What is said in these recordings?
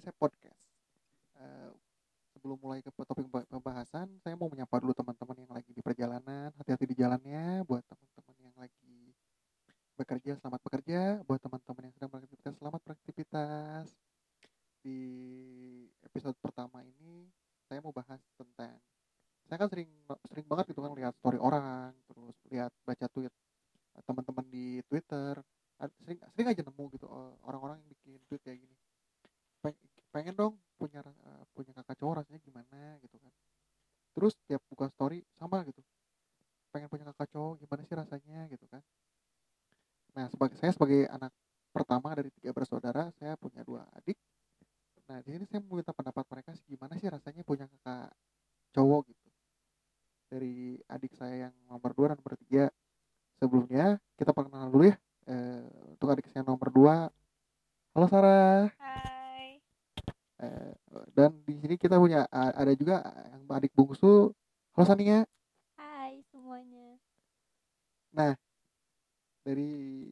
di saya podcast. Uh, sebelum mulai ke topik pembahasan, saya mau menyapa dulu teman-teman yang lagi di perjalanan, hati-hati di jalannya. Buat teman-teman yang lagi bekerja, selamat bekerja. Buat teman-teman yang sedang beraktivitas, selamat beraktivitas. Di episode pertama ini, saya mau bahas tentang saya kan sering sering banget gitu kan lihat story orang, terus lihat baca tweet teman-teman di Twitter, sering sering aja nemu gitu eh, orang-orang yang bikin tweet kayak gini pengen dong punya uh, punya kakak cowok rasanya gimana gitu kan terus tiap buka story sama gitu pengen punya kakak cowok gimana sih rasanya gitu kan nah sebagai anak pertama dari tiga bersaudara saya punya dua adik. Nah di sini saya mau minta pendapat mereka sih gimana sih rasanya punya kakak cowok gitu. Dari adik saya yang nomor dua dan nomor tiga. Sebelumnya kita perkenalan dulu ya. Eh, untuk adik saya nomor dua. Halo Sarah. Hai. Eh, dan di sini kita punya ada juga yang adik bungsu. Halo Sania. Hai semuanya. Nah dari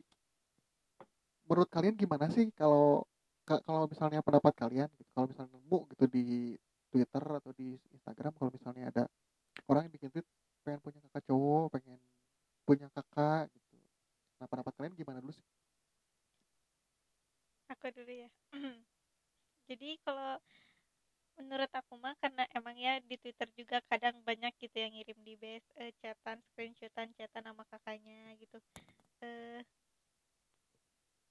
menurut kalian gimana sih kalau kalau misalnya pendapat kalian gitu kalau misalnya nemu gitu di Twitter atau di Instagram kalau misalnya ada orang yang bikin tweet pengen punya kakak cowok pengen punya kakak gitu Nah, pendapat kalian gimana dulu sih? Aku dulu ya. Jadi kalau menurut aku mah karena emang ya di Twitter juga kadang banyak gitu yang ngirim di base uh, chatan, screenshotan, chatan sama kakaknya gitu. Uh,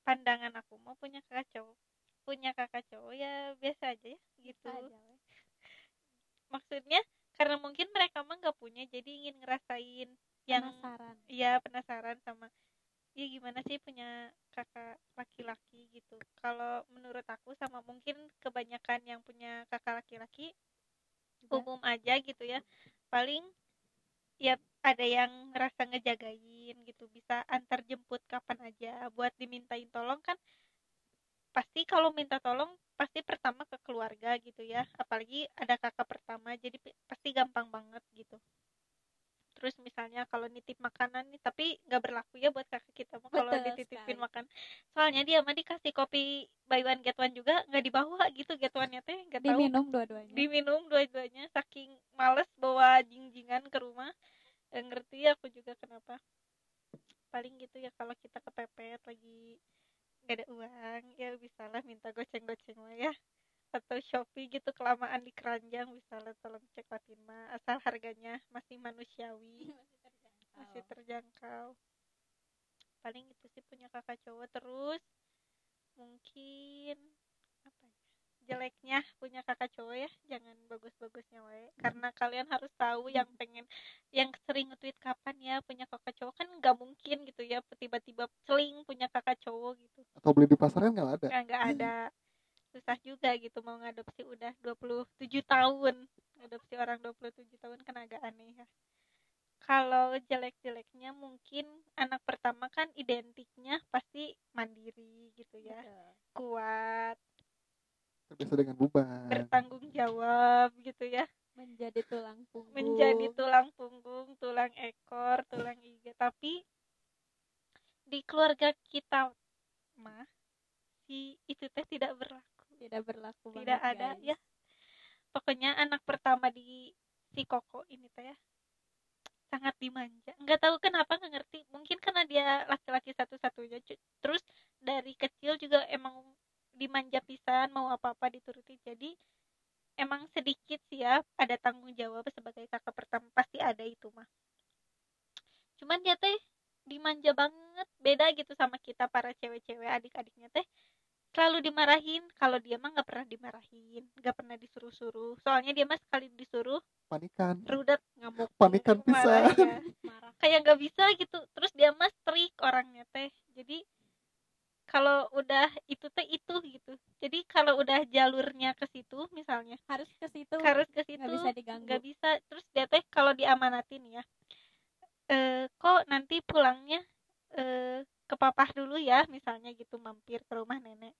pandangan aku mau punya kakak cowok? Punya kakak cowok ya biasa aja ya gitu. Aja, maksudnya karena mungkin mereka mah nggak punya jadi ingin ngerasain yang penasaran. iya penasaran sama ya gimana sih punya kakak laki-laki? gitu. Kalau menurut aku sama mungkin kebanyakan yang punya kakak laki-laki umum aja gitu ya. Paling ya ada yang ngerasa ngejagain gitu bisa antar jemput kapan aja buat dimintain tolong kan pasti kalau minta tolong pasti pertama ke keluarga gitu ya apalagi ada kakak pertama jadi pasti gampang banget gitu. Terus misalnya kalau nitip makanan nih tapi nggak berlaku ya buat kakak kita mau kalau dititipin makan. Soalnya dia mah dikasih kopi buy one get one juga nggak dibawa gitu get one nya teh nggak tahu. Diminum dua-duanya. Diminum dua-duanya saking males bawa jingjingan ke rumah nggak ngerti aku juga kenapa. Paling gitu ya kalau kita kepepet lagi nggak ada uang ya bisalah minta goceng-goceng lah ya. Atau Shopee gitu kelamaan di keranjang misalnya tolong cek mah asal harganya masih manusiawi. Masih terjangkau. masih terjangkau. Paling itu sih punya kakak cowok terus. Mungkin jeleknya punya kakak cowok ya jangan bagus-bagusnya wae karena kalian harus tahu yang pengen yang sering nge-tweet kapan ya punya kakak cowok. Kan nggak mungkin gitu ya tiba-tiba celing punya kakak cowok gitu. Atau beli di pasar kan nggak ada? Nggak ada. Susah juga gitu mau ngadopsi udah 27 tahun. Ngadopsi orang 27 tahun kan agak aneh ya. Kalau jelek-jeleknya mungkin anak pertama kan identiknya pasti mandiri gitu ya. Betul. kuat terbiasa dengan beban bertanggung jawab gitu ya. Menjadi tulang punggung. Menjadi tulang punggung tulang ekor tulang iga. Tapi di keluarga kita mah si itu teh tidak berlaku. Tidak berlaku tidak banget, ada guys. ya. Pokoknya anak pertama di si koko ini teh ya sangat dimanja. Nggak tahu kenapa nggak ngerti. Mungkin karena dia laki-laki satu-satunya terus dari kecil juga emang dimanja pisan mau apa-apa dituruti. Jadi emang sedikit sih ya ada tanggung jawab sebagai kakak pertama pasti ada itu mah. Cuman dia teh dimanja banget beda gitu sama kita para cewek-cewek adik-adiknya teh. Selalu dimarahin kalau dia mah nggak pernah dimarahin nggak pernah disuruh-suruh. Soalnya dia mah sekali disuruh panikan. rudet ngamuk panikan bisa ya. kayak nggak bisa gitu. Terus dia mah strik orangnya teh. Jadi kalau udah itu teh itu gitu. Jadi kalau udah jalurnya ke situ misalnya harus ke situ. harus ke situ nggak bisa diganggu. nggak bisa. Terus dia teh kalau diamanatin ya eh kok nanti pulangnya eh ke papa dulu ya misalnya gitu mampir ke rumah nenek.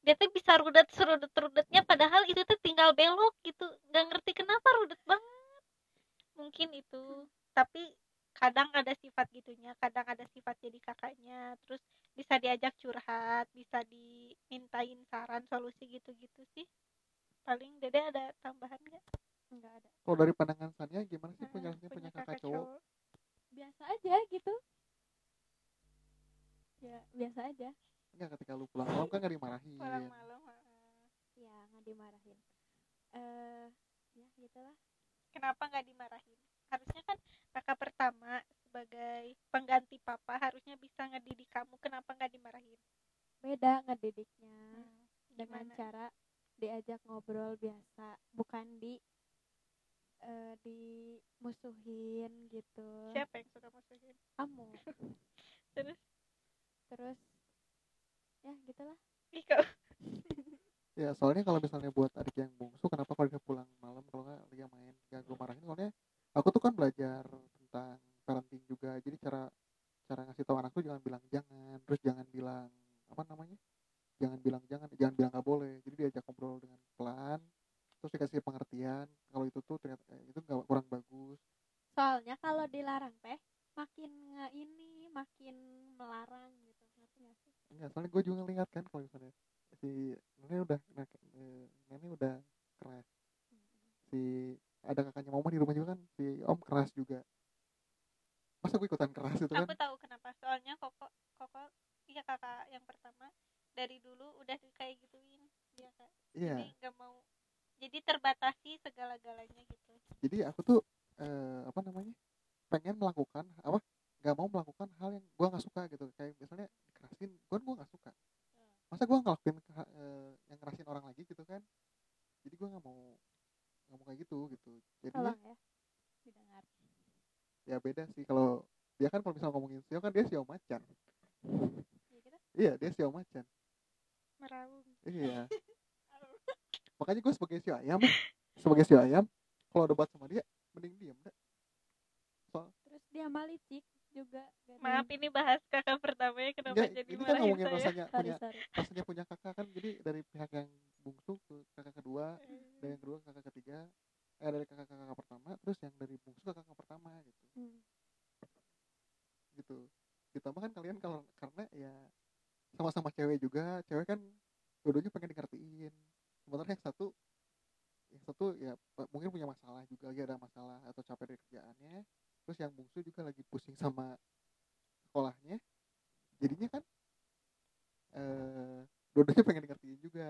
Dia tuh bisa rudet serudet rudetnya padahal itu tuh tinggal belok gitu. Nggak ngerti kenapa rudet banget. Mungkin itu. Tapi kadang ada sifat gitunya kadang ada sifat jadi kakaknya terus bisa diajak curhat bisa dimintain saran solusi gitu-gitu sih paling dede ada tambahan nggak Enggak ada. kalau dari pandangan Sania gimana sih Heeh, punya punya, kakak, cowok Biasa aja gitu. Ya, biasa aja. enggak ketika lu pulang malam kan nggak dimarahin pulang malam heeh. Ya, nggak dimarahin. Eh, ya gitulah. kenapa nggak dimarahin harusnya kan kakak pertama sebagai pengganti papa harusnya bisa ngedidik kamu kenapa nggak dimarahin Beda ngedidiknya Hmm, dengan gimana? cara diajak ngobrol biasa, bukan di eh dimusuhin gitu. siapa yang suka musuhin Kamu. terus Terus ya gitulah. kau ya soalnya kalau misalnya buat adik yang bungsu kenapa kalau dia pulang malam kalau nggak dia main gak gue marahin soalnya aku tuh kan belajar tentang parenting juga jadi cara cara ngasih tahu anak tuh jangan bilang jangan terus jangan bilang apa namanya jangan bilang jangan jangan bilang nggak boleh jadi diajak ngobrol dengan pelan terus dikasih pengertian kalau itu tuh ternyata eh, itu nggak kurang bagus Soalnya kalau dilarang teh makin nge ini, makin melarang gitu. Ngerti nggak sih? enggak soalnya gue juga lihat kan kalau misalnya si nenek udah eh, nenek udah keras si ada kakaknya mama di rumah juga kan si om keras juga. Masa gue ikutan keras itu kan? Aku tahu kenapa soalnya koko koko iya kakak yang pertama dari dulu udah kayak gituin dia kak iya. Jadi nggak mau jadi terbatasi segala-galanya gitu. Jadi aku tuh eh, apa namanya pengen melakukan apa nggak mau melakukan hal yang gue nggak suka gitu. Kayak misalnya dikerasin gue gue nggak suka. Masa gue ngelakuin eh, yang ngerasin orang lagi gitu kan? Jadi gue nggak mau mau kayak gitu gitu jadi ya. Didengar. ya beda sih kalau dia kan kalau misalnya ngomongin Sio kan dia Sio macan Ya gitu. iya dia Sio macan meraung iya makanya gue sebagai Sio ayam sebagai Sio ayam kalau debat sama dia mending diem dah Terus dia malicik juga. Gak maaf ini bahas kakak pertama ya kenapa Enggak, jadi ini kan ngomongin saya rasanya Sorry, punya sorry. rasanya punya kakak kan jadi dari pihak yang bungsu ke kakak kedua Hmm. dari yang kedua ke kakak ketiga eh dari kakak kakak pertama terus yang dari bungsu ke kakak pertama gitu Hmm. gitu ditambah kan kalian kalau karena ya sama-sama cewek juga cewek kan dua-duanya pengen dikertiin sementara yang satu yang satu ya mungkin punya masalah juga lagi ada masalah atau capek dari kerjaannya terus yang bungsu juga lagi pusing sama sekolahnya jadinya kan eh dua-duanya pengen dikertiin juga.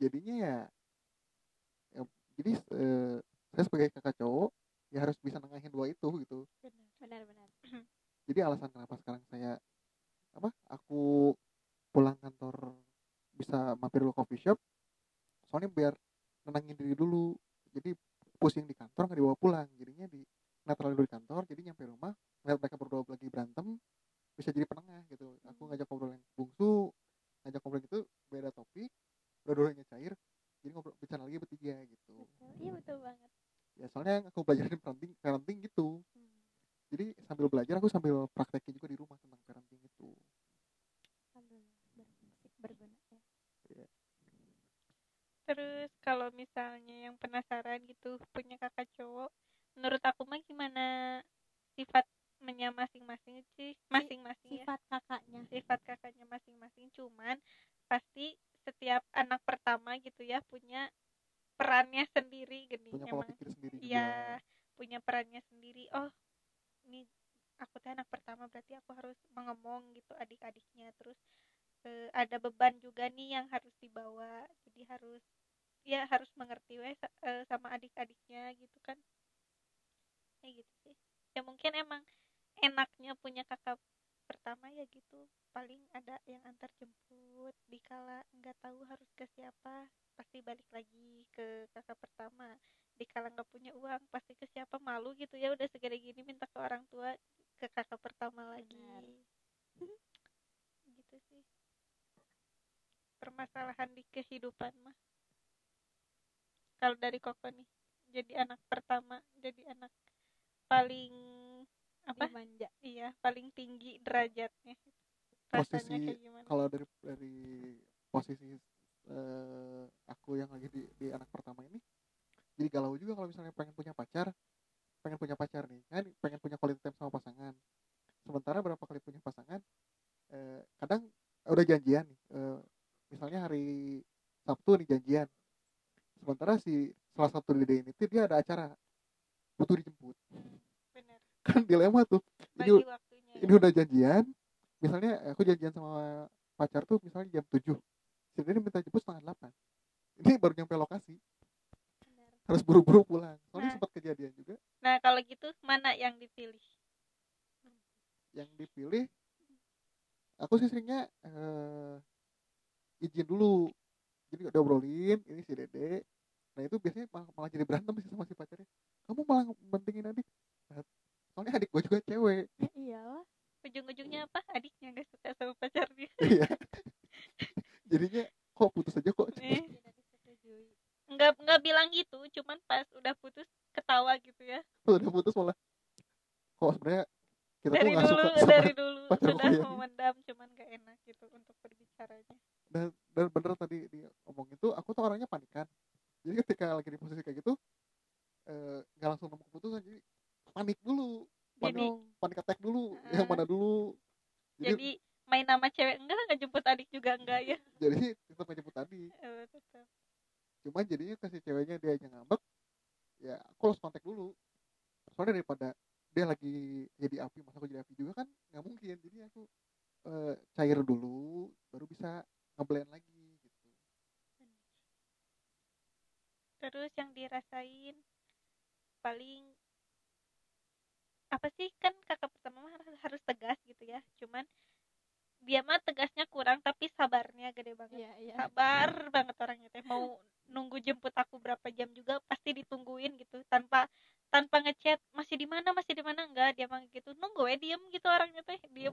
Jadinya ya, ya jadi eh, saya sebagai kakak cowok ya harus bisa nengahin dua itu gitu. Benar, benar. jadi alasan kenapa sekarang saya apa aku pulang kantor bisa mampir dulu coffee shop soalnya biar nenangin diri dulu. Jadi pusing di kantor nggak dibawa pulang jadinya di netral dulu di kantor jadi nyampe rumah ngeliat mereka berdua lagi berantem bisa jadi penengah gitu aku ngajak ngobrol yang bungsu ngajak ngobrol gitu beda topik dua-duanya cair jadi ngobrol bicara lagi bertiga gitu Betul. Iya betul banget. ya soalnya yang aku belajarin parenting parenting gitu Hmm. jadi sambil belajar aku sambil praktekin juga di rumah tentang parenting itu berfungsi berguna ya. terus kalau misalnya yang penasaran gitu punya kakak cowok menurut aku mah gimana sifatnya masing-masing sih masing-masing ya Sifat kakaknya. sifat kakaknya masing-masing cuman pasti setiap anak pertama gitu ya punya perannya sendiri gini punya pola emang pikir sendiri juga Iya, punya perannya sendiri. Oh, ini aku teh anak pertama berarti aku harus mengomong gitu adik-adiknya. Terus eh, ada beban juga nih yang harus dibawa. Jadi harus ya harus mengerti weh sa- eh, sama adik-adiknya gitu kan. Ya gitu sih. Ya mungkin emang enaknya punya kakak pertama ya gitu. Paling ada yang antar jemput dikala nggak tahu harus ke siapa pasti balik lagi ke kakak pertama dikala nggak punya uang pasti ke siapa malu gitu ya udah segede gini minta ke orang tua ke kakak pertama lagi Benar. gitu sih permasalahan di kehidupan mah kalau dari koko nih jadi anak pertama jadi anak paling apa? Dimanja. iya paling tinggi derajatnya. Rasanya Posisi kalau dari dari posisi eh, aku yang lagi di, di anak pertama ini jadi galau juga kalau misalnya pengen punya pacar pengen punya pacar nih. Kan pengen punya quality time sama pasangan. Sementara berapa kali punya pasangan eh, kadang udah janjian nih eh, misalnya hari Sabtu nih janjian sementara si salah satu dari ini tuh dia ada acara butuh dijemput. Bener. Kan dilema tuh. Ini, bagi waktunya. ini udah janjian misalnya aku janjian sama pacar tuh misalnya jam 7 si dia minta jemput setengah 8 ini baru nyampe lokasi. Benar harus buru-buru pulang. Soalnya Nah. sempat kejadian juga. Nah kalau gitu mana yang dipilih? Yang dipilih aku sih seringnya eh, izin dulu. Jadi udah obrolin ini si dede nah itu biasanya malah, malah jadi berantem sih sama si pacarnya. Kamu malah mentingin adik. Nah, soalnya adik gue juga cewek. Ya iyalah. Ujung-ujungnya apa? Adiknya gak suka sama pacarnya. Iya. Jadinya kok putus aja kok? Eh, nggak nggak bilang gitu cuman pas udah putus ketawa gitu ya. Udah putus malah kok sebenarnya kita tuh dari nggak dulu suka dari dulu. sudah kuliah ini. memendam cuman gak enak gitu untuk berbicaranya. Dan dan bener tadi dia ngomong itu aku tuh orangnya panikan jadi ketika lagi di posisi kayak gitu eh, nggak langsung nemu keputusan jadi panik dulu. Panik jadi panik attack dulu Heeh. yang mana dulu. Jadi, jadi main nama cewek enggak nggak jemput adik juga enggak ya? Jadi tetap tadi Eh, tetap. cuman jadinya kasih ceweknya dia aja ngambek ya aku harus kontak dulu. Soalnya daripada dia lagi jadi api masa aku jadi api juga kan nggak mungkin. Jadi aku eh, cair dulu baru bisa ngeblend lagi gitu terus yang dirasain paling apa sih kan kakak pertama mah harus, harus tegas gitu ya cuman dia mah tegasnya kurang tapi sabarnya gede banget. Iya iya. Sabar banget orangnya teh mau nunggu jemput aku berapa jam juga pasti ditungguin gitu tanpa tanpa ngechat masih di mana masih di mana? Enggak dia mah gitu nunggu ya diem gitu orangnya teh diem.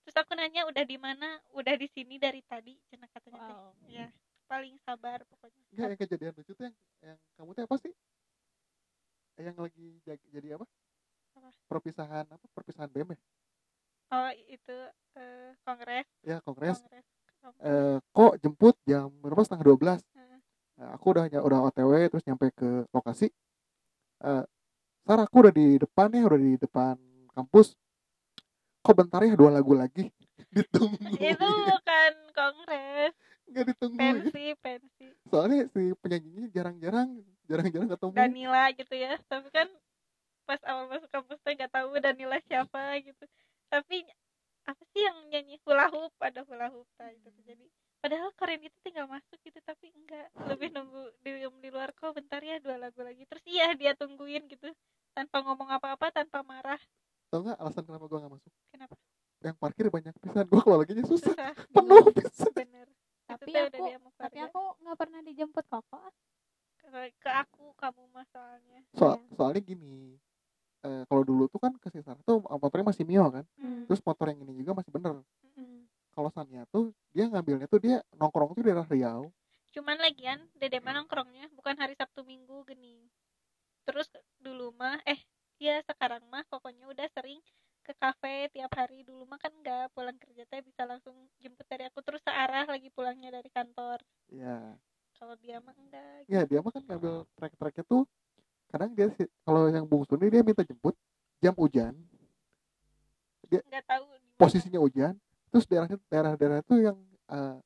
Terus aku nanya udah di mana? Udah di sini dari tadi cina katanya teh. Wow. Ya paling sabar pokoknya. Enggak yang kejadian lucu tuh yang yang kamu tuh apa sih? Yang lagi jag- jadi apa? Apa? perpisahan apa? Perpisahan BEM ya? Oh itu eh, kongres ya kongres kongres eh, kok jemput jam berapa? Setengah dua belas. Heeh. Nah, aku udah udah OTW terus nyampe ke lokasi. Eh, Sar aku udah di depan ya, udah di depan kampus. Kok bentar ya dua lagu lagi? Ditunggu. itu bukan kongres Nggak ditunggu. pensi pensi Soalnya si penyanyinya jarang-jarang, jarang-jarang ketemu. Danila gitu ya tapi kan pas awal masuk kampus teh nggak tahu Danila siapa gitu tapi apa sih yang nyanyi hula hoop ada hula hoop nah, itu tuh. jadi padahal keren itu tinggal masuk gitu tapi enggak lebih nunggu di, di luar kok bentar ya dua lagu lagi terus iya dia tungguin gitu tanpa ngomong apa-apa tanpa marah Tau nggak alasan kenapa gua nggak masuk? kenapa Yang parkir banyak pisan. Gua kalau laginya susah. susah Penuh pisan. bener tapi Itu teh udah aku dia mau tapi aku nggak pernah dijemput koko ah. ke, ke aku kamu masalahnya Soal, Iya. soalnya gini. eh, kalau dulu tuh kan ke Sisar tuh motornya masih Mio kan. Hmm. Terus motor yang ini juga masih bener. Hmm. Kalau Sania tuh dia ngambilnya tuh dia nongkrong tuh di daerah Riau. cuman lagian dede mah nongkrongnya bukan hari sabtu minggu gini terus dulu mah eh ya sekarang mah pokoknya udah sering ke kafe tiap hari. Dulu mah kan nggak pulang kerja teh bisa langsung jemput dari aku terus searah lagi pulangnya dari kantor. Ya. kalau dia mah enggak ya dia mah kan ngambil trek-treknya tuh kadang dia sih kalau yang bungsu ini dia minta jemput jam hujan. Nggak tahu di mana. posisinya hujan terus daerahnya daerah-daerah itu yang eh,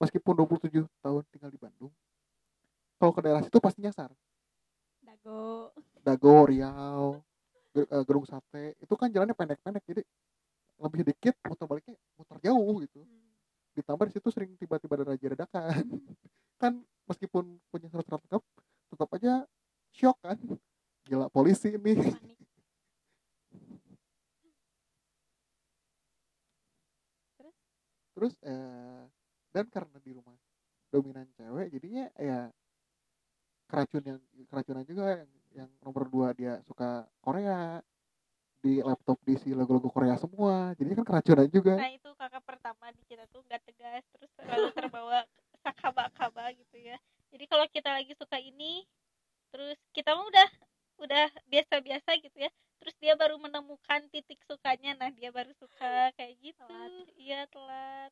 meskipun 27 tahun tinggal di Bandung kalau ke daerah situ pasti nyasar. Dago. Dago Riau Eh, Gerung Sate itu kan jalannya pendek-pendek jadi lebih dikit muter baliknya muter jauh gitu. Hmm. ditambah di situ sering tiba-tiba ada raja dadakan. Kan meskipun punya surat-surat lengkap tetap aja shock kan. Gila polisi nih. Panik. Terus? Eh, dan karena di rumah dominan cewek jadinya ya keracun yang keracunan juga yang, yang nomor dua dia suka Korea di laptop diisi logo-logo Korea semua. Jadi kan keracunan juga. Nah itu kakak pertama di kita tuh nggak tegas terus selalu terbawa sakaba-kaba gitu ya. Jadi kalau kita lagi suka ini terus kita mah udah udah biasa-biasa gitu ya. Terus dia baru menemukan titik sukanya. Nah dia baru suka kayak gitu. Telat. iya telat.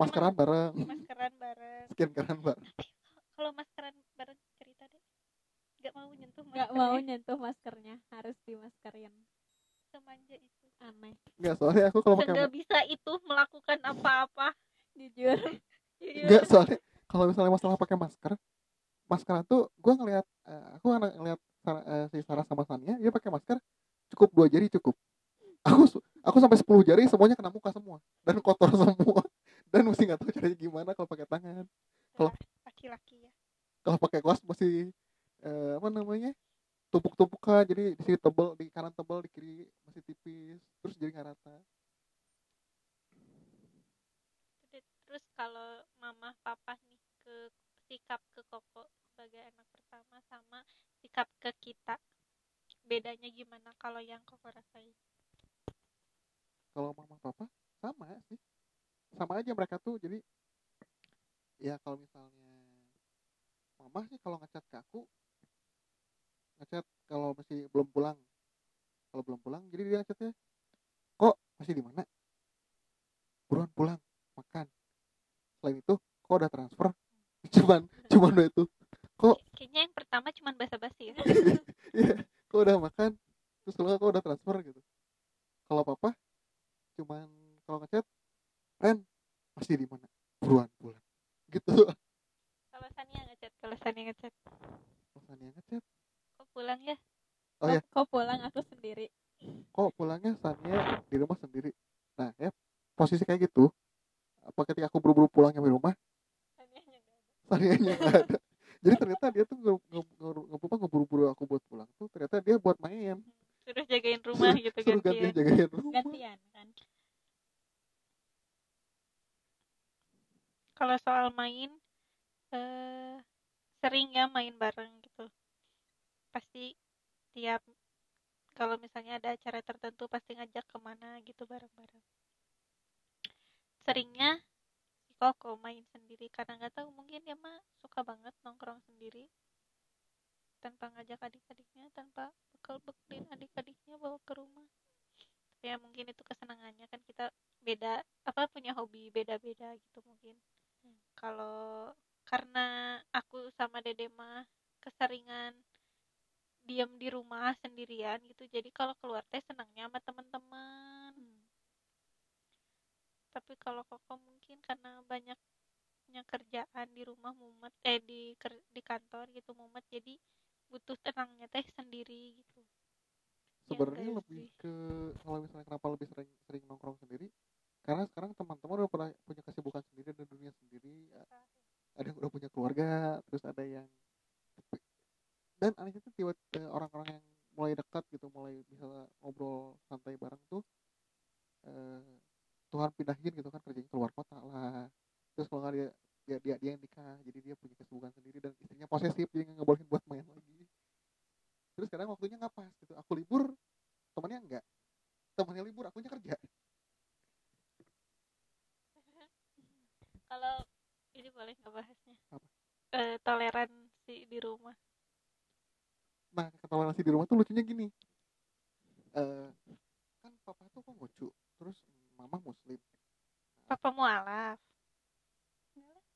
Maskeran bareng. maskeran bareng. Skin bareng. Kalau maskeran bareng nggak mau nyentuh nggak maskernya. mau nyentuh maskernya harus dimaskerin. Semanja itu. Aneh. Enggak, soalnya aku kalau pakai nggak bisa itu melakukan apa-apa. Jujur. Enggak soalnya kalau misalnya masalah pakai masker maskeran tuh gue ngelihat eh, aku ng- ngelihat eh, si Sarah sama Sania dia pakai masker cukup dua jari cukup. Aku aku sampai 10 jari semuanya kena muka semua. Dan kotor semua. Dan mesti nggak tahu caranya gimana kalau pakai tangan. Kalau- laki-laki ya. kalau pakai kaos masih eh, apa namanya tumpuk-tumpukan. Jadi di sini tebel di kanan tebel di kiri masih tipis terus jadi nggak rata. Terus kalau mama papa nih ke sikap ke koko sebagai anak pertama sama sikap ke kita bedanya gimana kalau yang koko rasain? Kalau mama papa sama sih. Sama aja mereka tuh jadi ya kalau misalnya mama sih kalau ngechat ke aku ngechat kalau masih belum pulang. Kalau belum pulang jadi dia ngechatnya kok masih di mana? Buruan pulang makan. Selain itu kok udah transfer? Cuman cuman itu. Kayaknya yang pertama cuman basa-basi ya. Iya, kok udah makan terus kalau kok udah transfer gitu kalau papa cuman kalau ngechat Ren masih di mana buruan pulang gitu kalau Sania ngechat kalau Sania ngechat pesan yang ngechat kok pulang ya Oh, iya. kok pulang aku sendiri kok pulangnya Sania di rumah sendiri nah ya posisi kayak gitu apa ketika aku buru-buru pulang nyampe rumah Sanianya nggak ada Sanianya nggak ada jadi ternyata dia tuh nge- nge- nge- nge- apa, ngeburu-buru aku buat pulang tuh ternyata dia buat main suruh jagain rumah gitu suruh gantian gantian jagain rumah gantian kan kalau soal main eh sering ya main bareng gitu pasti tiap kalau misalnya ada acara tertentu pasti ngajak ke mana gitu bareng-bareng. Seringnya si Koko main sendiri karena nggak tahu mungkin dia mah suka banget nongkrong sendiri tanpa ngajak adik-adiknya tanpa bekal bekalin adik-adiknya bawa ke rumah. Ya mungkin itu kesenangannya kan kita beda apa punya hobi beda-beda gitu mungkin. Kalau karena aku sama dede mah keseringan diam di rumah sendirian gitu. Jadi kalau keluar teh senangnya sama teman-teman tapi kalau koko mungkin karena banyaknya kerjaan di rumah mumet eh di ker- di kantor gitu mumet. Jadi butuh tenangnya teh sendiri gitu. Ya sebenarnya lebih sih. ke kalau misalnya kenapa lebih sering sering nongkrong sendiri? Karena sekarang teman-teman udah pada punya kesibukan sendiri dan dunia sendiri. Ada yang udah punya keluarga terus ada yang dan anehnya tuh tiba eh, orang-orang yang mulai dekat gitu mulai bisa ngobrol santai bareng tuh eh, Tuhan pindahin gitu kan kerjanya keluar kota lah. Terus kalau nggak dia dia dia dia yang nikah jadi dia punya kesibukan sendiri dan istrinya posesif jadi nggak ngebolehin buat main lagi. Terus sekarang waktunya nggak pas gitu aku libur temannya enggak temannya libur akunya kerja. Kalau ini boleh nggak bahasnya? Apa? Eh, toleransi di rumah nah toleransi di rumah tuh lucunya gini. Eh kan papa tuh konghucu terus mama muslim. Papa mualaf.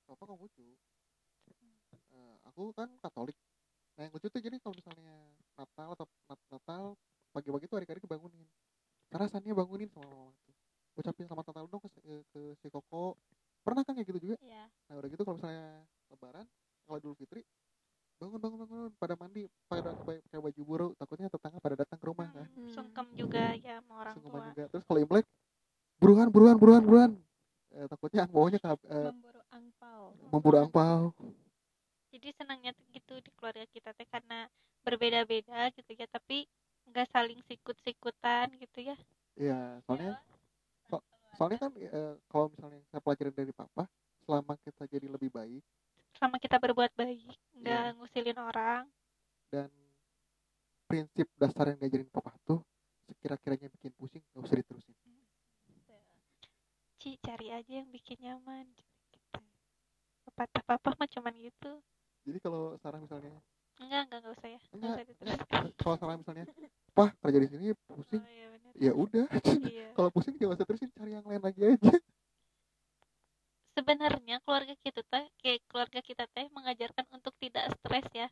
Papa konghucu Eh, aku kan katolik. Nah yang lucu tuh jadi kalau misalnya natal atau nat- natal pagi-pagi tuh adik-adik dibangunin karena Sania bangunin sama mama tuh. Ucapin selamat natal dong ke, si- eh, ke si koko. Pernah kan kayak gitu juga? Ya nah udah gitu kalau misalnya lebaran kalau idul fitri bangun bangun bangun pada mandi pada pakai baju baru takutnya tetangga pada datang ke rumah kan? Hmm, sungkem juga ya sama orang Sungkeman tua. juga. Terus kalau imlek buruan buruan buruan buruan. Eh, takutnya bawahnya ke eh, memburu angpau. memburu angpau. Jadi senangnya gitu di keluarga kita teh karena berbeda-beda gitu ya tapi nggak saling sikut-sikutan gitu ya. Iya, soalnya soalnya kan eh, kalau misalnya saya pelajarin dari papa selama kita jadi lebih baik sama kita berbuat baik nggak Iya. ngusilin orang. Dan prinsip dasar yang diajarin papa tuh sekira-kiranya bikin pusing nggak usah diterusin. Ci cari aja yang bikin nyaman gitu. pepatah papa mah cuman gitu. Jadi kalau Sarah misalnya enggak enggak enggak usah ya. Enggak enggak, kalau Sarah misalnya pah kerja di sini pusing. Oh, iya ya udah. Iya. Kalau pusing jangan usah terusin cari yang lain lagi aja sebenarnya keluarga kita teh kayak keluarga kita teh mengajarkan untuk tidak stres ya.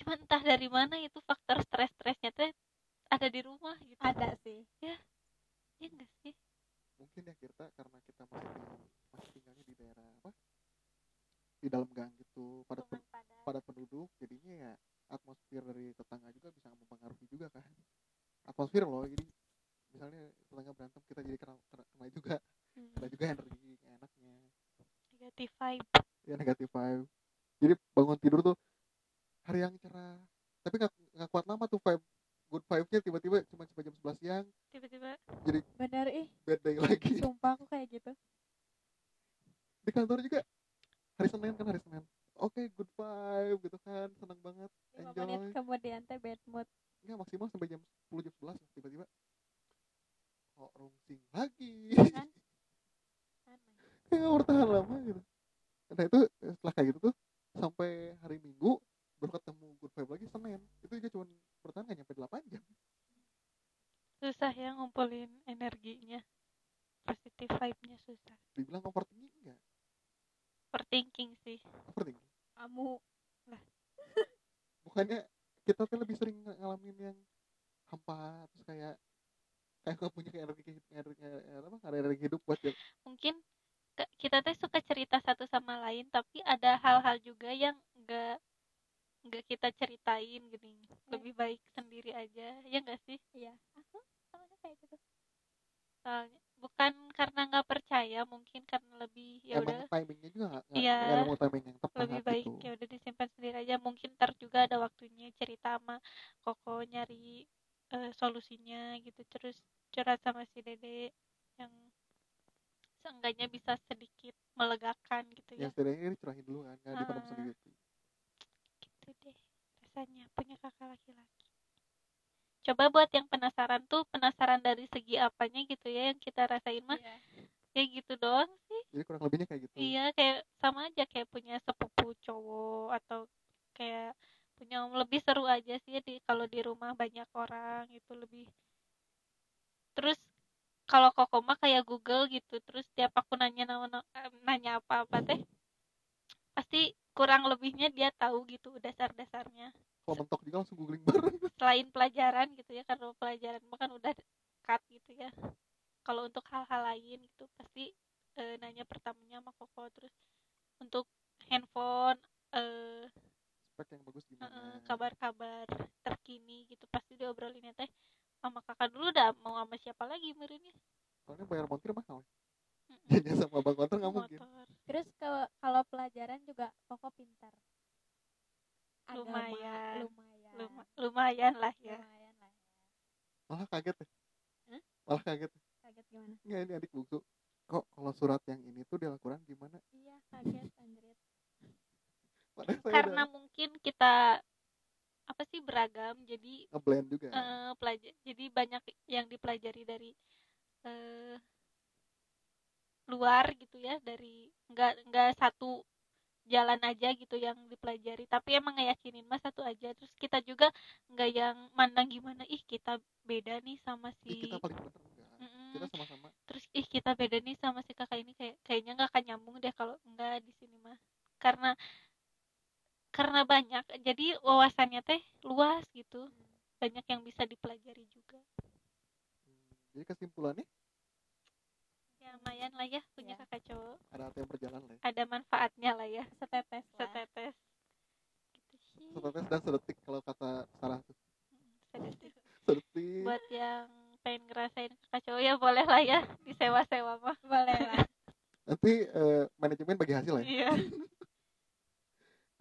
Cuma entah dari mana itu faktor stres-stresnya teh ada di rumah gitu. Ada sih. Ya enggak sih? Mungkin ya kita karena kita masih masih tinggalnya di daerah apa? Di dalam gang gitu padat pen- padat. penduduk jadinya ya atmosfer dari tetangga juga bisa mempengaruhi juga kan. Atmosfer loh jadi misalnya tetangga berantem kita jadi kena, kena, kena juga Hmm, kena juga energi nggak enaknya negative vibe ya negatif vibe jadi bangun tidur tuh hari yang cerah tapi nggak nggak kuat lama tuh vibe good vibe-nya tiba-tiba cuma sampai jam 11 siang tiba-tiba bener ih bad day lagi sumpah aku kayak gitu di kantor juga hari Senin kan hari Senin oke good vibe gitu kan senang banget lima Enjoy. menit kemudian teh bad mood nggak maksimal sampai jam 10 jam 11 tiba-tiba kok rungsing lagi. Kan? Aneh ya nggak bertahan lama gitu. Nah itu setelah kayak gitu tuh sampai hari Minggu baru ketemu good vibe lagi Senin. Itu juga cuma bertahan nggak nyampe 8 jam. Susah ya ngumpulin energinya. Positive vibe-nya susah. Dibilang overthinking nggak? Overthinking sih. Overthinking? Kamu bukannya kita tuh lebih sering ng- ngalamin yang hampa terus kayak kayak nggak punya energi energi apa nggak ada energi hidup buat jam mungkin kita teh suka cerita satu sama lain tapi ada hal-hal juga yang enggak enggak kita ceritain gini. Lebih baik sendiri aja ya enggak sih? Iya. Aku sama kayak gitu. Soalnya bukan karena nggak percaya mungkin karena lebih ya udah. timingnya juga nggak nggak Iya. nggak timing yang tepat lebih baik gitu. ya udah disimpan sendiri aja. Mungkin ntar juga ada waktunya cerita sama koko nyari eh, solusinya gitu. Terus curhat sama si dede yang seenggaknya bisa sedikit melegakan gitu ya. Ya setidaknya dicurahin dulu kan nggak dipendam Ah. sendiri gitu deh rasanya punya kakak laki-laki. Coba buat yang penasaran tuh penasaran dari segi apanya gitu ya yang kita rasain mah. Iya. kayak gitu doang sih. Jadi kurang lebihnya kayak gitu. Iya kayak sama aja kayak punya sepupu cowok atau kayak punya lebih seru aja sih di kalau di rumah banyak orang itu lebih. Terus kalau koko mah kayak Google gitu terus tiap aku nanya nama eh, nanya apa apa teh pasti kurang lebihnya dia tahu gitu dasar-dasarnya. Kalau mentok juga langsung googling bareng. Selain pelajaran gitu ya karena pelajaran mah kan udah cut gitu ya. Kalau untuk hal-hal lain gitu pasti eh, nanya pertamanya sama koko. Terus untuk handphone eh spek yang bagus gimana? Kabar-kabar terkini gitu pasti diobrolin teh sama kakak dulu dah mau sama siapa lagi merinnya soalnya bayar montir mahal jajan sama bang konter nggak mungkin. Motor. Terus kalau kalau pelajaran juga koko pintar. Agama, Lumayan. lumayan. Luma- lumayan lah ya. Lumayan lah ya. Malah kaget ya. Hah? malah kaget kaget gimana? Nggak ini adik bungsu. Kok kalau surat yang ini tuh di Al-Quran gimana? Iya kaget saya karena udah mungkin kita apa sih beragam. Jadi ngeblend juga eh pelajar jadi banyak yang dipelajari dari eh luar gitu ya. Dari nggak nggak satu jalan aja gitu yang dipelajari. Tapi emang ngeyakinin mas satu aja. Terus kita juga nggak yang mandang gimana ih kita beda nih sama Ih, si kita paling bener enggak Mm-mm. kita sama-sama. Terus ih kita beda nih sama si kakak ini. Kayak kayaknya nggak akan nyambung deh kalau nggak di sini mah karena karena banyak jadi wawasannya teh luas gitu. Banyak yang bisa dipelajari juga. Hmm, jadi kesimpulannya? Ya lumayan lah ya punya Ya. kakak cowok. Ada yang berjalan lah ya. ada manfaatnya lah ya. Setetes lah. Setetes. Gitu sih. Setetes dan sedetik kalau kata Sarah tuh. Mm, sedetik. sedetik. Buat yang pengen ngerasain kakak cowok ya boleh lah ya disewa-sewa mah. Boleh lah. Nanti eh, manajemen bagi hasil ya. Iya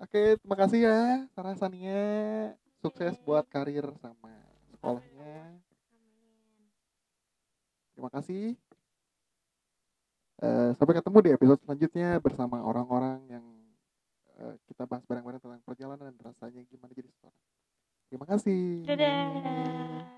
oke terima kasih ya Sarah Sania. Sukses buat karir sama sekolahnya. Terima kasih. Eh, sampai ketemu di episode selanjutnya bersama orang-orang yang eh, kita bahas bareng-bareng tentang perjalanan dan rasanya gimana jadi seorang. Terima kasih. Dadah